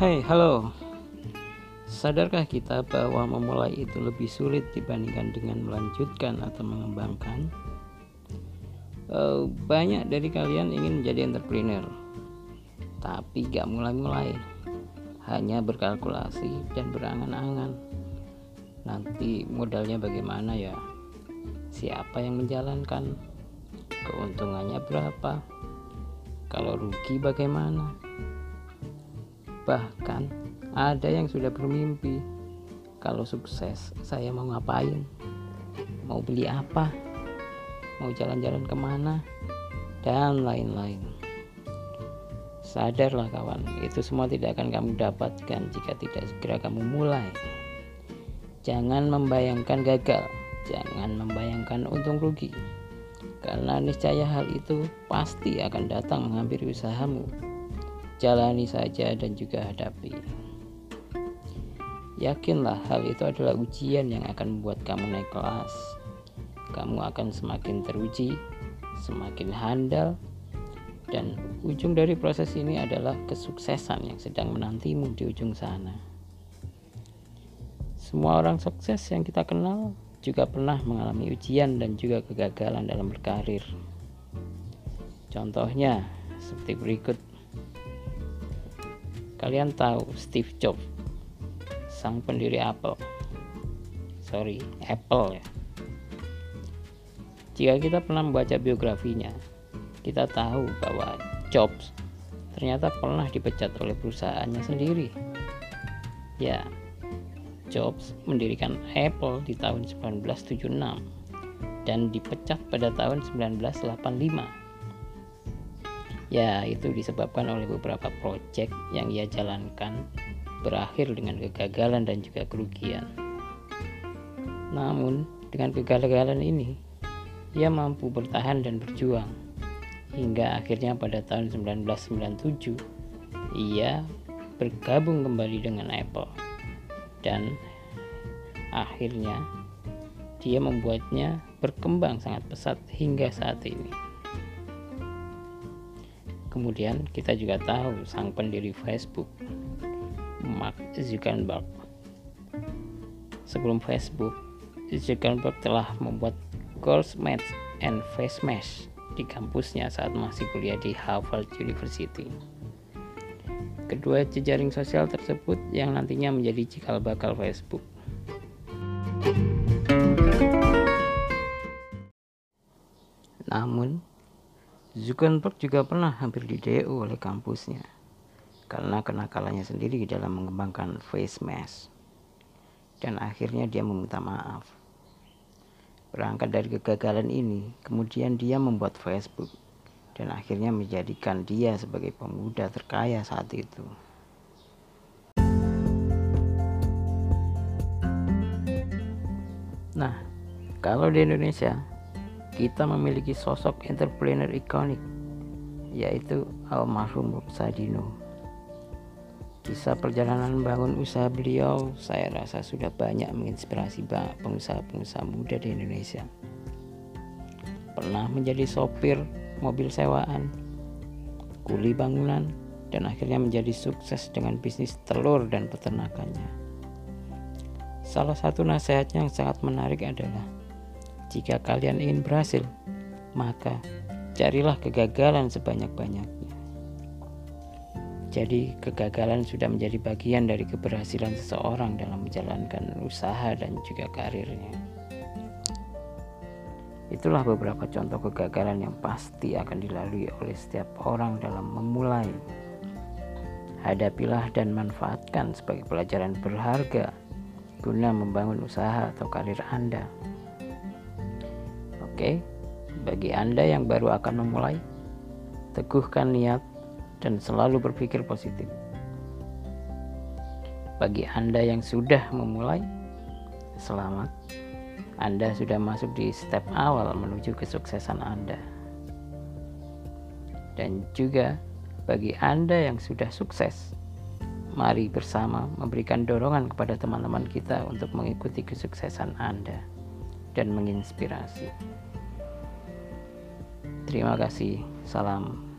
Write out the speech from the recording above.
Hai, halo. Sadarkah kita bahwa memulai itu lebih sulit dibandingkan dengan melanjutkan atau mengembangkan? Uh, banyak dari kalian ingin menjadi entrepreneur, tapi gak mulai-mulai, hanya berkalkulasi dan berangan-angan. Nanti modalnya bagaimana ya? Siapa yang menjalankan? Keuntungannya berapa? Kalau rugi bagaimana? Bahkan ada yang sudah bermimpi kalau sukses saya mau ngapain? Mau beli apa? Mau jalan-jalan ke mana? Dan lain-lain. Sadarlah kawan, itu semua tidak akan kamu dapatkan jika tidak segera kamu mulai. Jangan membayangkan gagal, jangan membayangkan untung rugi. Karena niscaya hal itu pasti akan datang menghampiri usahamu jalani saja dan juga hadapi. Yakinlah hal itu adalah ujian yang akan membuat kamu naik kelas. Kamu akan semakin teruji, semakin handal, dan ujung dari proses ini adalah kesuksesan yang sedang menantimu di ujung sana. Semua orang sukses yang kita kenal juga pernah mengalami ujian dan juga kegagalan dalam berkarir. Contohnya seperti berikut. Kalian tahu Steve Jobs, sang pendiri Apple. Sorry, Apple ya. Jika kita pernah membaca biografinya, kita tahu bahwa Jobs ternyata pernah dipecat oleh perusahaannya sendiri. Ya, Jobs mendirikan Apple di tahun 1976 dan dipecat pada tahun 1985 Ya, itu disebabkan oleh beberapa proyek yang ia jalankan berakhir dengan kegagalan dan juga kerugian. Namun, dengan kegagalan ini, ia mampu bertahan dan berjuang. Hingga akhirnya pada tahun 1997, ia bergabung kembali dengan Apple. Dan akhirnya dia membuatnya berkembang sangat pesat hingga saat ini. Kemudian kita juga tahu sang pendiri Facebook, Mark Zuckerberg. Sebelum Facebook, Zuckerberg telah membuat Goals Match and Face Mesh di kampusnya saat masih kuliah di Harvard University. Kedua jejaring sosial tersebut yang nantinya menjadi cikal bakal Facebook. Namun, Zuckerberg juga pernah hampir di DO oleh kampusnya karena kenakalannya sendiri dalam mengembangkan face mask. Dan akhirnya dia meminta maaf. Berangkat dari kegagalan ini, kemudian dia membuat Facebook dan akhirnya menjadikan dia sebagai pemuda terkaya saat itu. Nah, kalau di Indonesia kita memiliki sosok entrepreneur ikonik yaitu almarhum Sadino. Kisah perjalanan bangun usaha beliau saya rasa sudah banyak menginspirasi pengusaha-pengusaha muda di Indonesia. Pernah menjadi sopir mobil sewaan, kuli bangunan, dan akhirnya menjadi sukses dengan bisnis telur dan peternakannya. Salah satu nasihatnya yang sangat menarik adalah jika kalian ingin berhasil, maka carilah kegagalan sebanyak-banyaknya. Jadi, kegagalan sudah menjadi bagian dari keberhasilan seseorang dalam menjalankan usaha dan juga karirnya. Itulah beberapa contoh kegagalan yang pasti akan dilalui oleh setiap orang dalam memulai. Hadapilah dan manfaatkan sebagai pelajaran berharga guna membangun usaha atau karir Anda. Oke, bagi Anda yang baru akan memulai, teguhkan niat dan selalu berpikir positif. Bagi Anda yang sudah memulai, selamat. Anda sudah masuk di step awal menuju kesuksesan Anda. Dan juga bagi Anda yang sudah sukses, mari bersama memberikan dorongan kepada teman-teman kita untuk mengikuti kesuksesan Anda dan menginspirasi. Terima kasih. Salam